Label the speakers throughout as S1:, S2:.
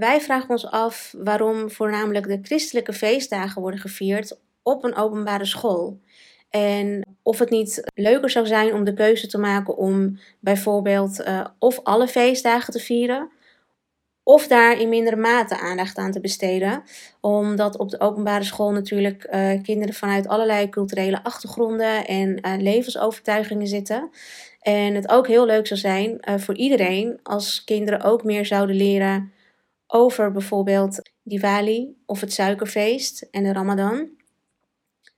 S1: Wij vragen ons af waarom voornamelijk de christelijke feestdagen worden gevierd op een openbare school. En of het niet leuker zou zijn om de keuze te maken om bijvoorbeeld uh, of alle feestdagen te vieren, of daar in mindere mate aandacht aan te besteden. Omdat op de openbare school natuurlijk uh, kinderen vanuit allerlei culturele achtergronden en uh, levensovertuigingen zitten. En het ook heel leuk zou zijn voor iedereen als kinderen ook meer zouden leren over bijvoorbeeld Diwali of het suikerfeest en de Ramadan.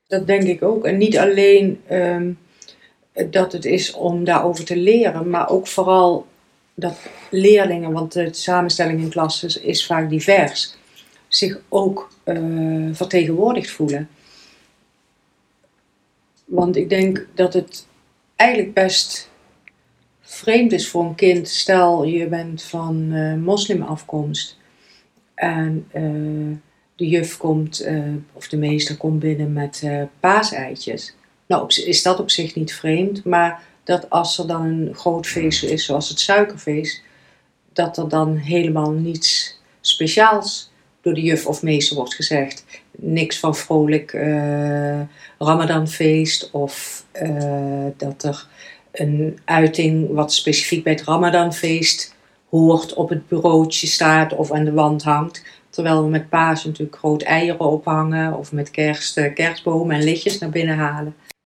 S2: Dat denk ik ook. En niet alleen um, dat het is om daarover te leren, maar ook vooral dat leerlingen, want de samenstelling in klassen is vaak divers, zich ook uh, vertegenwoordigd voelen. Want ik denk dat het eigenlijk best vreemd is voor een kind. Stel je bent van uh, moslimafkomst en uh, de juf komt, of de meester komt binnen met paaseitjes. Nou, is dat op zich niet vreemd, maar dat als er dan een groot feest is, zoals het suikerfeest, dat er dan helemaal niets speciaals door de juf of meester wordt gezegd. Niks van vrolijk uh, Ramadanfeest of uh, dat er een uiting wat specifiek bij het Ramadanfeest hoort op het bureautje staat of aan de wand hangt. Terwijl we met paas natuurlijk groot eieren ophangen of met kerst, kerstbomen en lichtjes naar binnen halen.